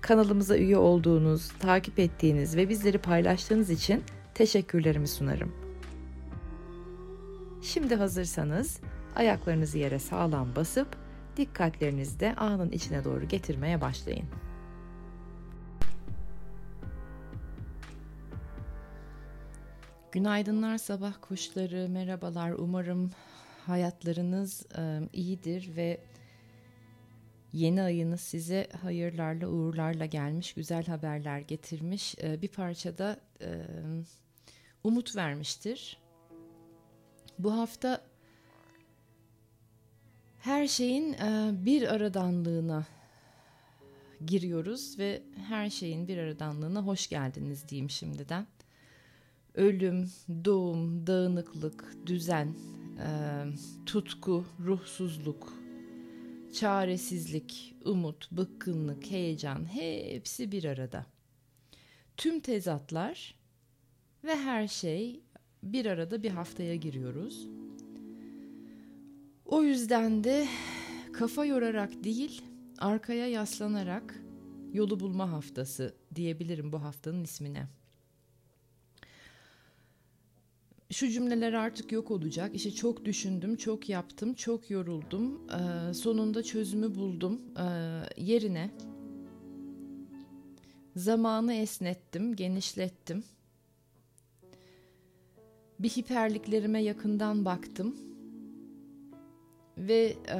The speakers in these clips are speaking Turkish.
Kanalımıza üye olduğunuz, takip ettiğiniz ve bizleri paylaştığınız için teşekkürlerimi sunarım. Şimdi hazırsanız ayaklarınızı yere sağlam basıp dikkatlerinizi de anın içine doğru getirmeye başlayın. Günaydınlar sabah kuşları, merhabalar. Umarım hayatlarınız e, iyidir ve yeni ayınız size hayırlarla, uğurlarla gelmiş, güzel haberler getirmiş. E, bir parçada e, umut vermiştir. Bu hafta her şeyin e, bir aradanlığına giriyoruz ve her şeyin bir aradanlığına hoş geldiniz diyeyim şimdiden. Ölüm, doğum, dağınıklık, düzen, tutku, ruhsuzluk, çaresizlik, umut, bıkkınlık, heyecan hepsi bir arada. Tüm tezatlar ve her şey bir arada bir haftaya giriyoruz. O yüzden de kafa yorarak değil, arkaya yaslanarak yolu bulma haftası diyebilirim bu haftanın ismine. Şu cümleler artık yok olacak. İşte çok düşündüm, çok yaptım, çok yoruldum. Ee, sonunda çözümü buldum. Ee, yerine zamanı esnettim, genişlettim. Bir hiperliklerime yakından baktım ve e,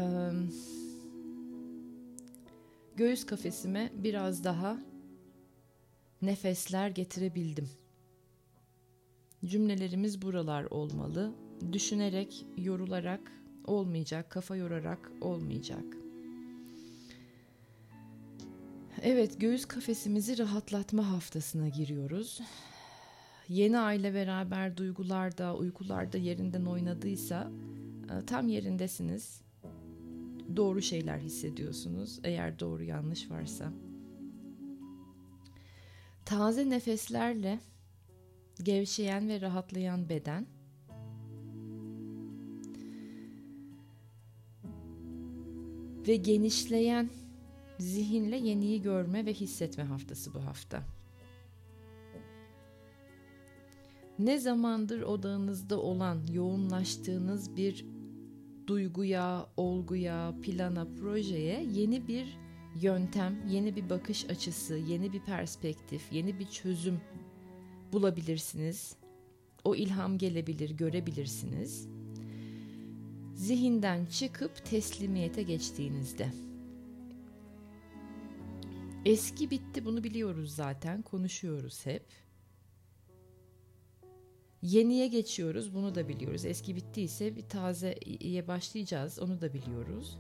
göğüs kafesime biraz daha nefesler getirebildim. Cümlelerimiz buralar olmalı. Düşünerek, yorularak olmayacak, kafa yorarak olmayacak. Evet, göğüs kafesimizi rahatlatma haftasına giriyoruz. Yeni aile beraber duygularda, uykularda yerinden oynadıysa ee, tam yerindesiniz. Doğru şeyler hissediyorsunuz eğer doğru yanlış varsa. Taze nefeslerle gevşeyen ve rahatlayan beden ve genişleyen zihinle yeniyi görme ve hissetme haftası bu hafta. Ne zamandır odağınızda olan, yoğunlaştığınız bir duyguya, olguya, plana, projeye yeni bir yöntem, yeni bir bakış açısı, yeni bir perspektif, yeni bir çözüm bulabilirsiniz. O ilham gelebilir, görebilirsiniz. Zihinden çıkıp teslimiyete geçtiğinizde. Eski bitti bunu biliyoruz zaten, konuşuyoruz hep. Yeniye geçiyoruz bunu da biliyoruz. Eski bittiyse bir tazeye başlayacağız onu da biliyoruz.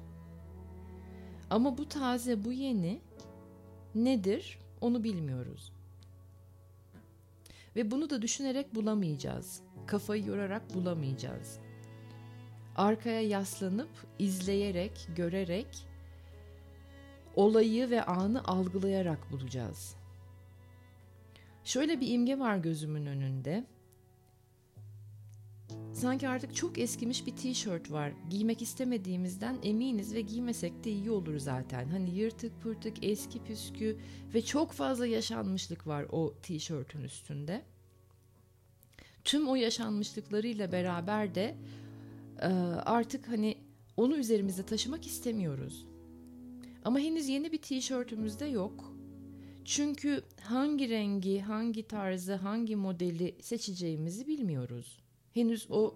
Ama bu taze bu yeni nedir onu bilmiyoruz. Ve bunu da düşünerek bulamayacağız. Kafayı yorarak bulamayacağız. Arkaya yaslanıp izleyerek, görerek olayı ve anı algılayarak bulacağız. Şöyle bir imge var gözümün önünde sanki artık çok eskimiş bir tişört var. Giymek istemediğimizden eminiz ve giymesek de iyi olur zaten. Hani yırtık pırtık, eski püskü ve çok fazla yaşanmışlık var o tişörtün üstünde. Tüm o yaşanmışlıklarıyla beraber de artık hani onu üzerimizde taşımak istemiyoruz. Ama henüz yeni bir tişörtümüz de yok. Çünkü hangi rengi, hangi tarzı, hangi modeli seçeceğimizi bilmiyoruz. Henüz o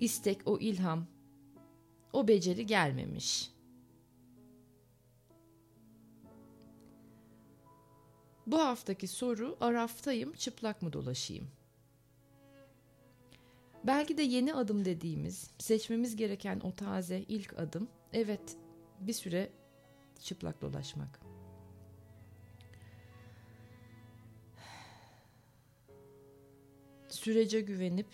istek, o ilham, o beceri gelmemiş. Bu haftaki soru Araf'tayım, çıplak mı dolaşayım? Belki de yeni adım dediğimiz, seçmemiz gereken o taze ilk adım, evet bir süre çıplak dolaşmak. Sürece güvenip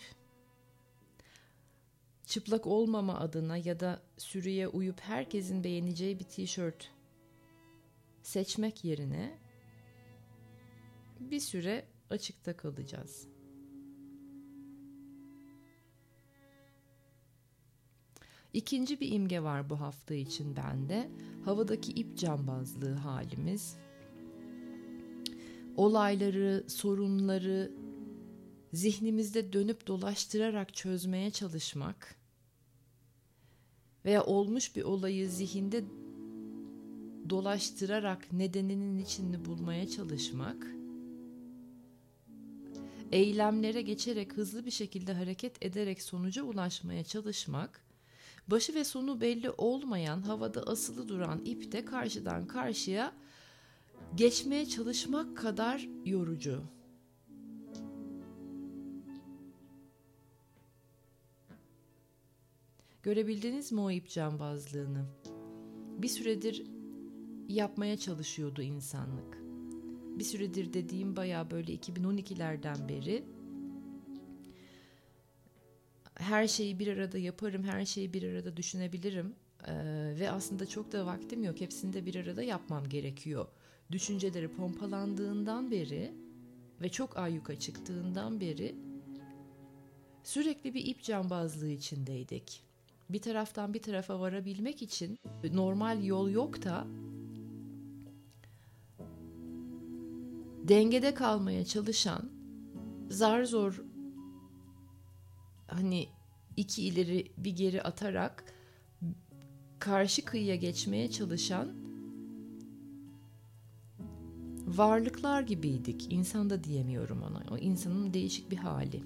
çıplak olmama adına ya da sürüye uyup herkesin beğeneceği bir tişört seçmek yerine bir süre açıkta kalacağız. İkinci bir imge var bu hafta için bende. Havadaki ip cambazlığı halimiz. Olayları, sorunları zihnimizde dönüp dolaştırarak çözmeye çalışmak veya olmuş bir olayı zihinde dolaştırarak nedeninin içini bulmaya çalışmak eylemlere geçerek hızlı bir şekilde hareket ederek sonuca ulaşmaya çalışmak başı ve sonu belli olmayan havada asılı duran ipte karşıdan karşıya geçmeye çalışmak kadar yorucu. Görebildiniz mi o ip cambazlığını? Bir süredir yapmaya çalışıyordu insanlık. Bir süredir dediğim baya böyle 2012'lerden beri her şeyi bir arada yaparım, her şeyi bir arada düşünebilirim ee, ve aslında çok da vaktim yok. Hepsini de bir arada yapmam gerekiyor. Düşünceleri pompalandığından beri ve çok ayyuka çıktığından beri sürekli bir ip cambazlığı içindeydik. Bir taraftan bir tarafa varabilmek için normal yol yok da dengede kalmaya çalışan zar zor hani iki ileri bir geri atarak karşı kıyıya geçmeye çalışan varlıklar gibiydik. İnsan da diyemiyorum ona. O insanın değişik bir hali.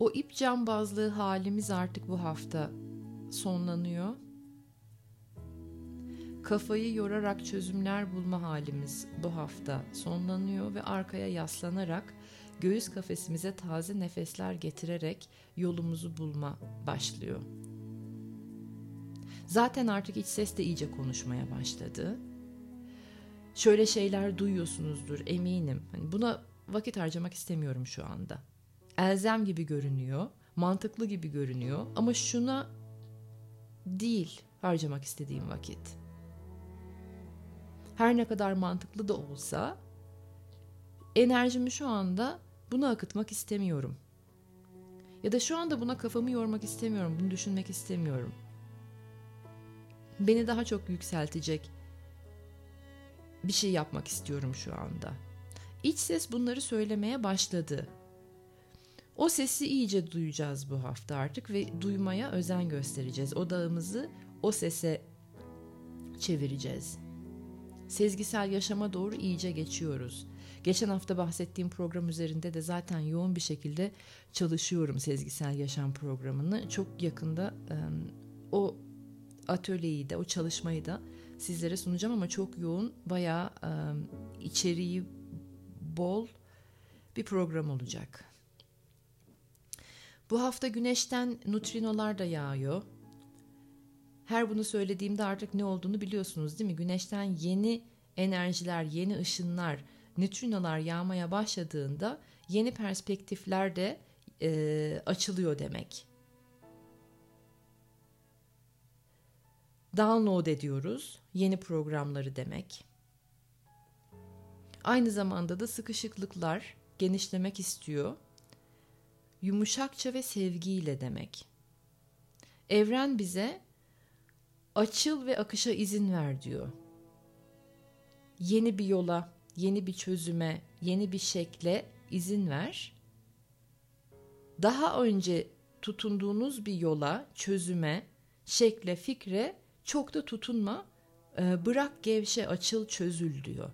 O ip cambazlığı halimiz artık bu hafta sonlanıyor. Kafayı yorarak çözümler bulma halimiz bu hafta sonlanıyor ve arkaya yaslanarak göğüs kafesimize taze nefesler getirerek yolumuzu bulma başlıyor. Zaten artık iç ses de iyice konuşmaya başladı. Şöyle şeyler duyuyorsunuzdur eminim. Hani buna vakit harcamak istemiyorum şu anda. Elzem gibi görünüyor, mantıklı gibi görünüyor ama şuna değil harcamak istediğim vakit her ne kadar mantıklı da olsa enerjimi şu anda buna akıtmak istemiyorum. Ya da şu anda buna kafamı yormak istemiyorum, bunu düşünmek istemiyorum. Beni daha çok yükseltecek bir şey yapmak istiyorum şu anda. İç ses bunları söylemeye başladı. O sesi iyice duyacağız bu hafta artık ve duymaya özen göstereceğiz. Odağımızı o sese çevireceğiz sezgisel yaşama doğru iyice geçiyoruz. Geçen hafta bahsettiğim program üzerinde de zaten yoğun bir şekilde çalışıyorum sezgisel yaşam programını. Çok yakında o atölyeyi de o çalışmayı da sizlere sunacağım ama çok yoğun bayağı içeriği bol bir program olacak. Bu hafta güneşten nutrinolar da yağıyor. Her bunu söylediğimde artık ne olduğunu biliyorsunuz değil mi? Güneşten yeni enerjiler, yeni ışınlar, nötrinolar yağmaya başladığında yeni perspektifler de e, açılıyor demek. Download ediyoruz yeni programları demek. Aynı zamanda da sıkışıklıklar genişlemek istiyor. Yumuşakça ve sevgiyle demek. Evren bize Açıl ve akışa izin ver diyor. Yeni bir yola, yeni bir çözüme, yeni bir şekle izin ver. Daha önce tutunduğunuz bir yola, çözüme, şekle, fikre çok da tutunma. Ee, bırak gevşe, açıl, çözül diyor.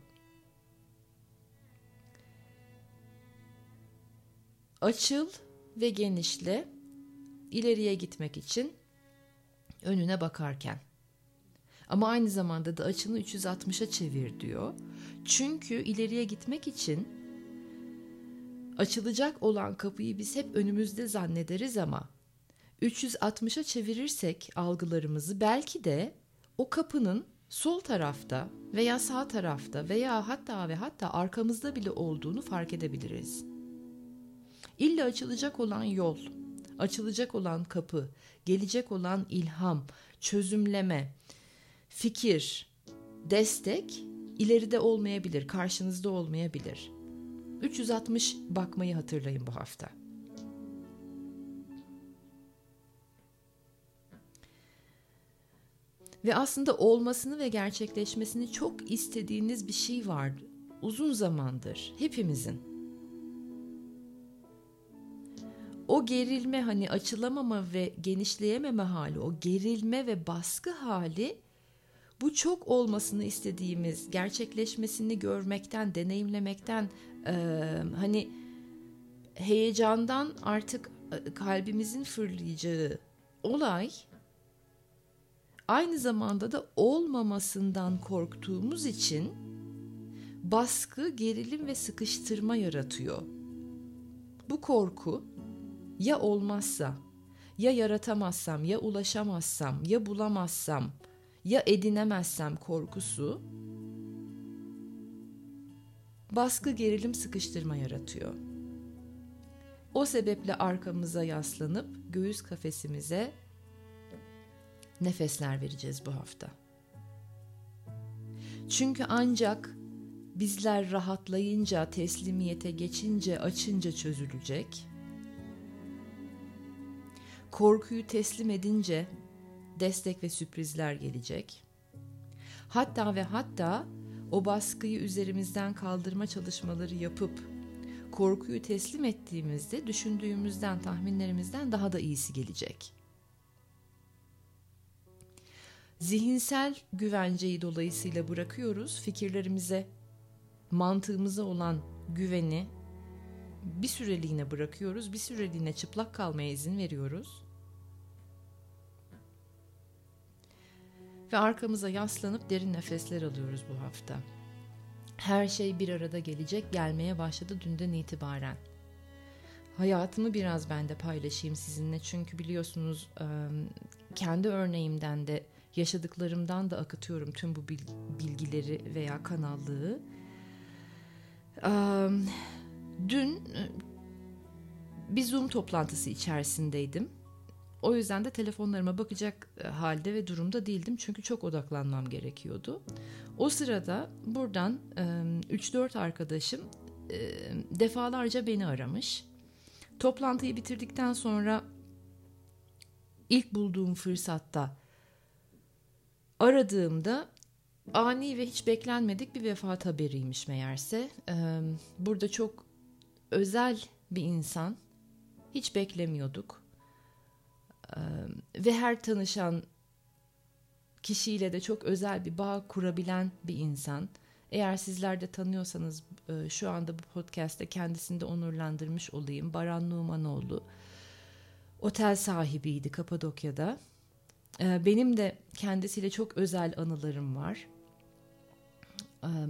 Açıl ve genişle ileriye gitmek için önüne bakarken. Ama aynı zamanda da açını 360'a çevir diyor. Çünkü ileriye gitmek için açılacak olan kapıyı biz hep önümüzde zannederiz ama 360'a çevirirsek algılarımızı belki de o kapının sol tarafta veya sağ tarafta veya hatta ve hatta arkamızda bile olduğunu fark edebiliriz. İlla açılacak olan yol, açılacak olan kapı, gelecek olan ilham, çözümleme, fikir, destek ileride olmayabilir, karşınızda olmayabilir. 360 bakmayı hatırlayın bu hafta. Ve aslında olmasını ve gerçekleşmesini çok istediğiniz bir şey var. Uzun zamandır hepimizin. O gerilme hani açılamama ve genişleyememe hali, o gerilme ve baskı hali bu çok olmasını istediğimiz, gerçekleşmesini görmekten, deneyimlemekten e, hani heyecandan artık kalbimizin fırlayacağı olay aynı zamanda da olmamasından korktuğumuz için baskı, gerilim ve sıkıştırma yaratıyor. Bu korku ya olmazsa, ya yaratamazsam, ya ulaşamazsam, ya bulamazsam, ya edinemezsem korkusu baskı, gerilim, sıkıştırma yaratıyor. O sebeple arkamıza yaslanıp göğüs kafesimize nefesler vereceğiz bu hafta. Çünkü ancak bizler rahatlayınca, teslimiyete geçince, açınca çözülecek. Korkuyu teslim edince destek ve sürprizler gelecek. Hatta ve hatta o baskıyı üzerimizden kaldırma çalışmaları yapıp korkuyu teslim ettiğimizde düşündüğümüzden, tahminlerimizden daha da iyisi gelecek. zihinsel güvenceyi dolayısıyla bırakıyoruz. Fikirlerimize, mantığımıza olan güveni bir süreliğine bırakıyoruz. Bir süreliğine çıplak kalmaya izin veriyoruz. Ve arkamıza yaslanıp derin nefesler alıyoruz bu hafta. Her şey bir arada gelecek, gelmeye başladı dünden itibaren. Hayatımı biraz ben de paylaşayım sizinle çünkü biliyorsunuz kendi örneğimden de yaşadıklarımdan da akıtıyorum tüm bu bilgileri veya kanallığı. Dün bir Zoom toplantısı içerisindeydim. O yüzden de telefonlarıma bakacak halde ve durumda değildim çünkü çok odaklanmam gerekiyordu. O sırada buradan 3-4 arkadaşım defalarca beni aramış. Toplantıyı bitirdikten sonra ilk bulduğum fırsatta Aradığımda ani ve hiç beklenmedik bir vefat haberiymiş meğerse. burada çok özel bir insan. Hiç beklemiyorduk. Ve her tanışan kişiyle de çok özel bir bağ kurabilen bir insan. Eğer sizler de tanıyorsanız şu anda bu podcast'te kendisini de onurlandırmış olayım. Baran Numanoğlu otel sahibiydi Kapadokya'da. Benim de kendisiyle çok özel anılarım var.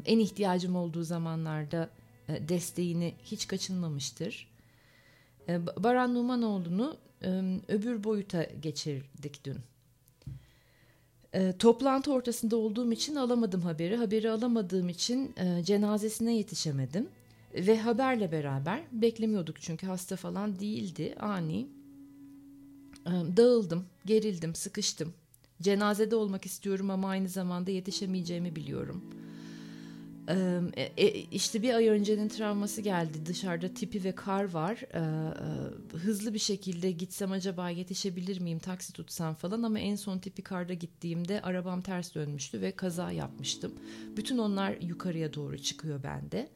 En ihtiyacım olduğu zamanlarda desteğini hiç kaçınmamıştır. Baran Numanoğlu'nu öbür boyuta geçirdik dün. Toplantı ortasında olduğum için alamadım haberi. Haberi alamadığım için e, cenazesine yetişemedim. Ve haberle beraber beklemiyorduk çünkü hasta falan değildi. Ani Dağıldım, gerildim, sıkıştım. Cenazede olmak istiyorum ama aynı zamanda yetişemeyeceğimi biliyorum. E, işte bir ay öncenin travması geldi. Dışarıda tipi ve kar var. Hızlı bir şekilde gitsem acaba yetişebilir miyim taksi tutsam falan ama en son tipi karda gittiğimde arabam ters dönmüştü ve kaza yapmıştım. Bütün onlar yukarıya doğru çıkıyor bende.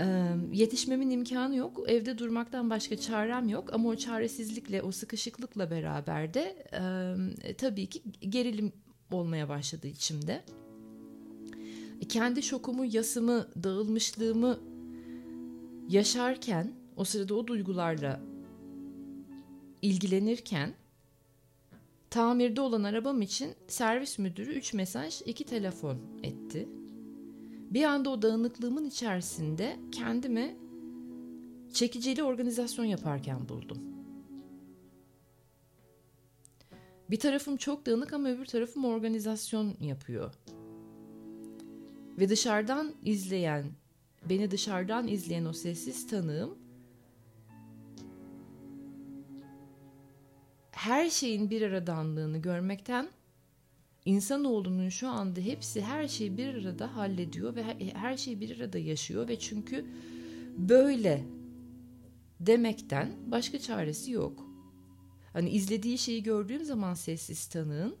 Ee, yetişmemin imkanı yok. Evde durmaktan başka çarem yok. Ama o çaresizlikle, o sıkışıklıkla beraber de e, tabii ki gerilim olmaya başladı içimde. Kendi şokumu, yasımı, dağılmışlığımı yaşarken, o sırada o duygularla ilgilenirken tamirde olan arabam için servis müdürü 3 mesaj, 2 telefon etti. Bir anda o dağınıklığımın içerisinde kendimi çekicili organizasyon yaparken buldum. Bir tarafım çok dağınık ama öbür tarafım organizasyon yapıyor. Ve dışarıdan izleyen, beni dışarıdan izleyen o sessiz tanığım her şeyin bir aradanlığını görmekten insanoğlunun şu anda hepsi her şeyi bir arada hallediyor ve her şeyi bir arada yaşıyor ve çünkü böyle demekten başka çaresi yok. Hani izlediği şeyi gördüğüm zaman sessiz tanığın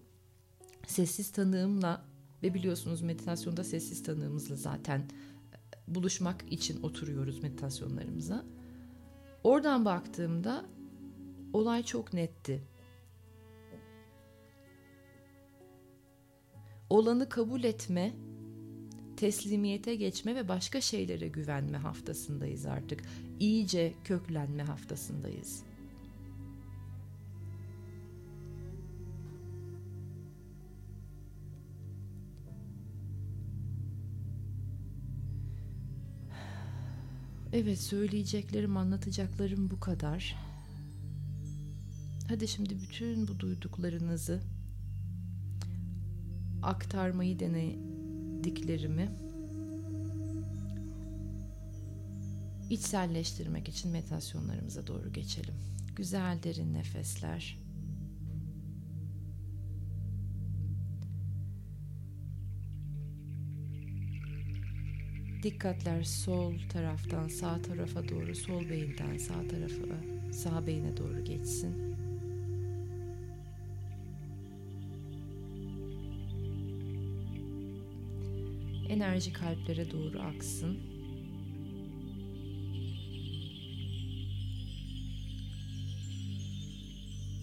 sessiz tanığımla ve biliyorsunuz meditasyonda sessiz tanığımızla zaten e, buluşmak için oturuyoruz meditasyonlarımıza. Oradan baktığımda olay çok netti. Olanı kabul etme, teslimiyete geçme ve başka şeylere güvenme haftasındayız artık. İyice köklenme haftasındayız. Evet söyleyeceklerim, anlatacaklarım bu kadar. Hadi şimdi bütün bu duyduklarınızı aktarmayı denediklerimi içselleştirmek için meditasyonlarımıza doğru geçelim. Güzel derin nefesler. Dikkatler sol taraftan sağ tarafa doğru, sol beyinden sağ tarafa, sağ beyine doğru geçsin. Enerji kalplere doğru aksın.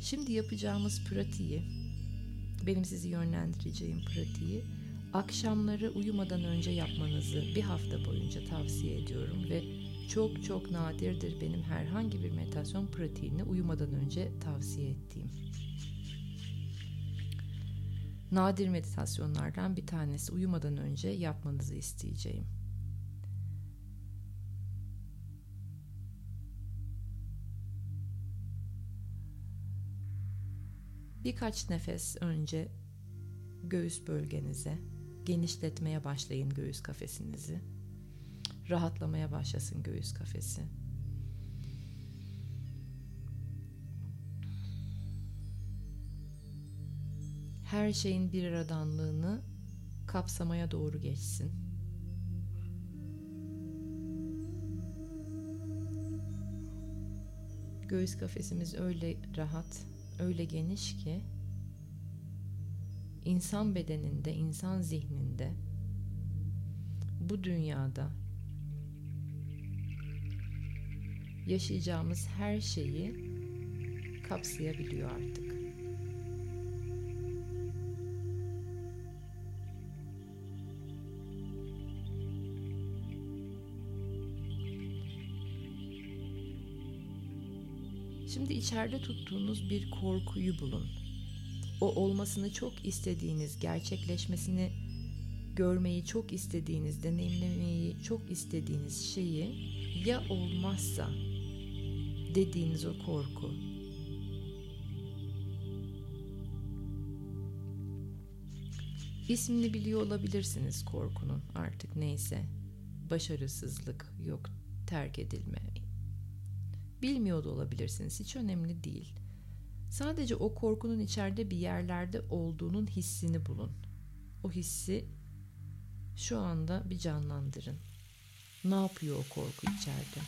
Şimdi yapacağımız pratiği, benim sizi yönlendireceğim pratiği akşamları uyumadan önce yapmanızı bir hafta boyunca tavsiye ediyorum ve çok çok nadirdir benim herhangi bir meditasyon pratiğini uyumadan önce tavsiye ettiğim. Nadir meditasyonlardan bir tanesi uyumadan önce yapmanızı isteyeceğim. Birkaç nefes önce göğüs bölgenize genişletmeye başlayın göğüs kafesinizi. Rahatlamaya başlasın göğüs kafesi. Her şeyin bir aradanlığını kapsamaya doğru geçsin. Göğüs kafesimiz öyle rahat, öyle geniş ki insan bedeninde, insan zihninde bu dünyada yaşayacağımız her şeyi kapsayabiliyor artık. Şimdi içeride tuttuğunuz bir korkuyu bulun o olmasını çok istediğiniz, gerçekleşmesini görmeyi çok istediğiniz, deneyimlemeyi çok istediğiniz şeyi ya olmazsa dediğiniz o korku. İsmini biliyor olabilirsiniz korkunun artık neyse. Başarısızlık, yok terk edilme. Bilmiyor da olabilirsiniz. Hiç önemli değil. Sadece o korkunun içeride bir yerlerde olduğunun hissini bulun. O hissi şu anda bir canlandırın. Ne yapıyor o korku içeride?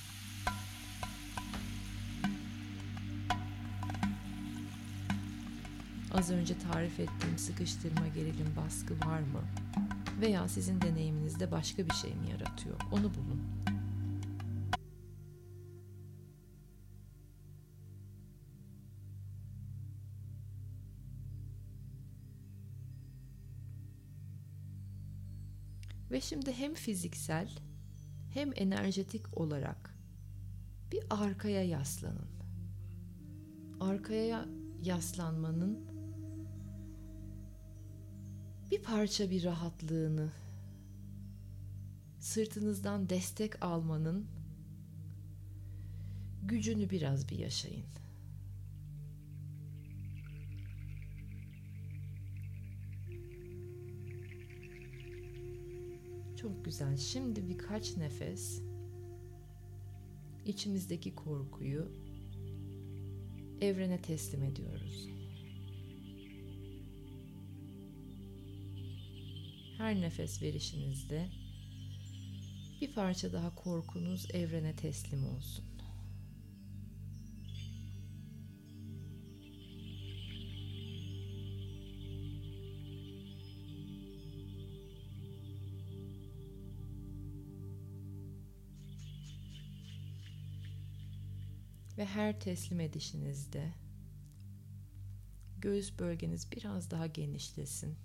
Az önce tarif ettiğim sıkıştırma, gerilim, baskı var mı? Veya sizin deneyiminizde başka bir şey mi yaratıyor? Onu bulun. Ve şimdi hem fiziksel hem enerjetik olarak bir arkaya yaslanın. Arkaya yaslanmanın bir parça bir rahatlığını, sırtınızdan destek almanın gücünü biraz bir yaşayın. Çok güzel. Şimdi birkaç nefes içimizdeki korkuyu evrene teslim ediyoruz. Her nefes verişinizde bir parça daha korkunuz evrene teslim olsun. Ve her teslim edişinizde göğüs bölgeniz biraz daha genişlesin.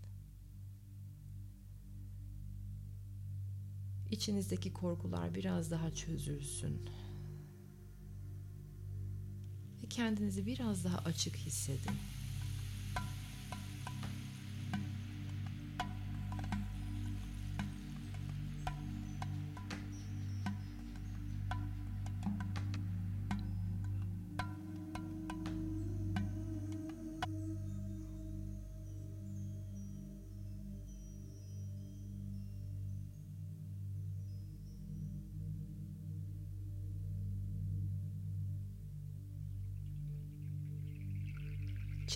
İçinizdeki korkular biraz daha çözülsün. Ve kendinizi biraz daha açık hissedin.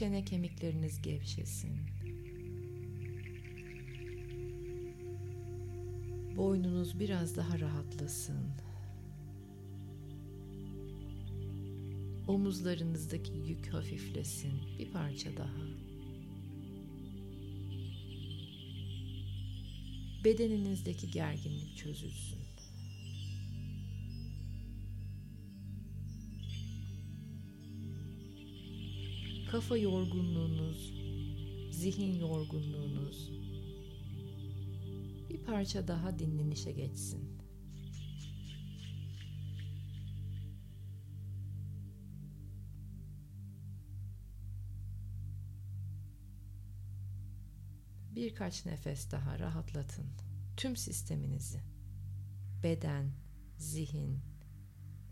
Çene kemikleriniz gevşesin. Boynunuz biraz daha rahatlasın. Omuzlarınızdaki yük hafiflesin bir parça daha. Bedeninizdeki gerginlik çözülsün. Kafa yorgunluğunuz, zihin yorgunluğunuz bir parça daha dinlenişe geçsin. Birkaç nefes daha rahatlatın tüm sisteminizi. Beden, zihin,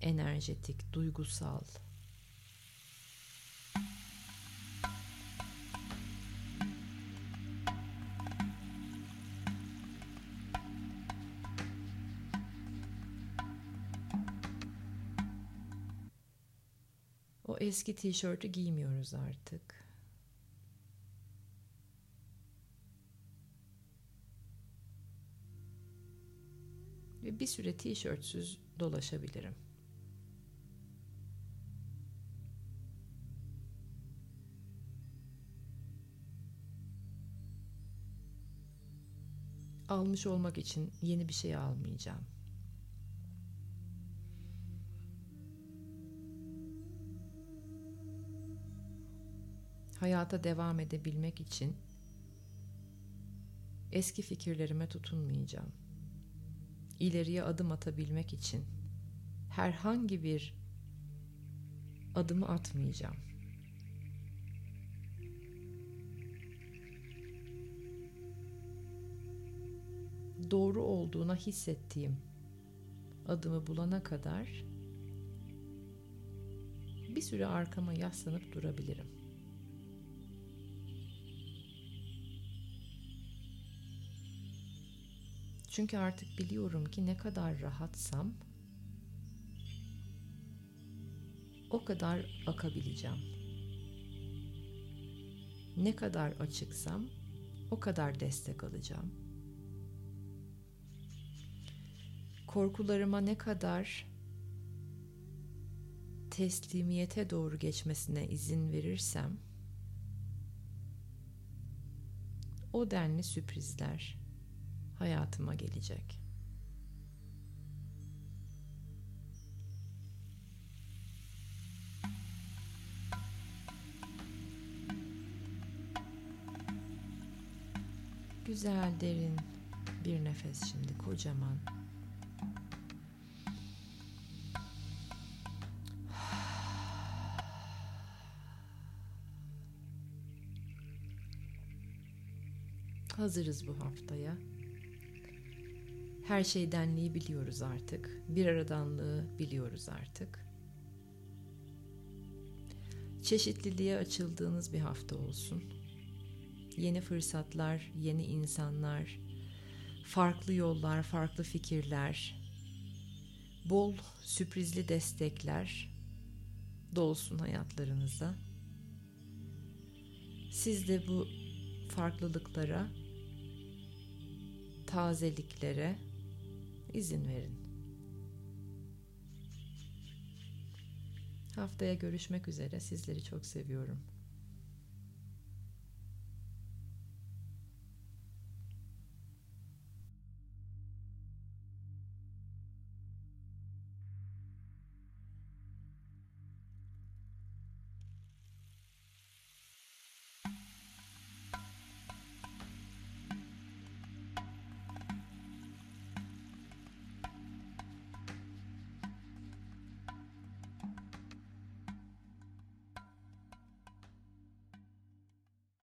enerjetik, duygusal, eski tişörtü giymiyoruz artık. Ve bir süre tişörtsüz dolaşabilirim. Almış olmak için yeni bir şey almayacağım. Hayata devam edebilmek için eski fikirlerime tutunmayacağım. İleriye adım atabilmek için herhangi bir adımı atmayacağım. Doğru olduğuna hissettiğim adımı bulana kadar bir süre arkama yaslanıp durabilirim. Çünkü artık biliyorum ki ne kadar rahatsam o kadar akabileceğim. Ne kadar açıksam o kadar destek alacağım. Korkularıma ne kadar teslimiyete doğru geçmesine izin verirsem o denli sürprizler hayatıma gelecek. Güzel derin bir nefes şimdi kocaman. Hazırız bu haftaya. Her şeydenliği biliyoruz artık. Bir aradanlığı biliyoruz artık. Çeşitliliğe açıldığınız bir hafta olsun. Yeni fırsatlar, yeni insanlar, farklı yollar, farklı fikirler, bol sürprizli destekler dolsun hayatlarınıza. Siz de bu farklılıklara, tazeliklere izin verin. Haftaya görüşmek üzere. Sizleri çok seviyorum.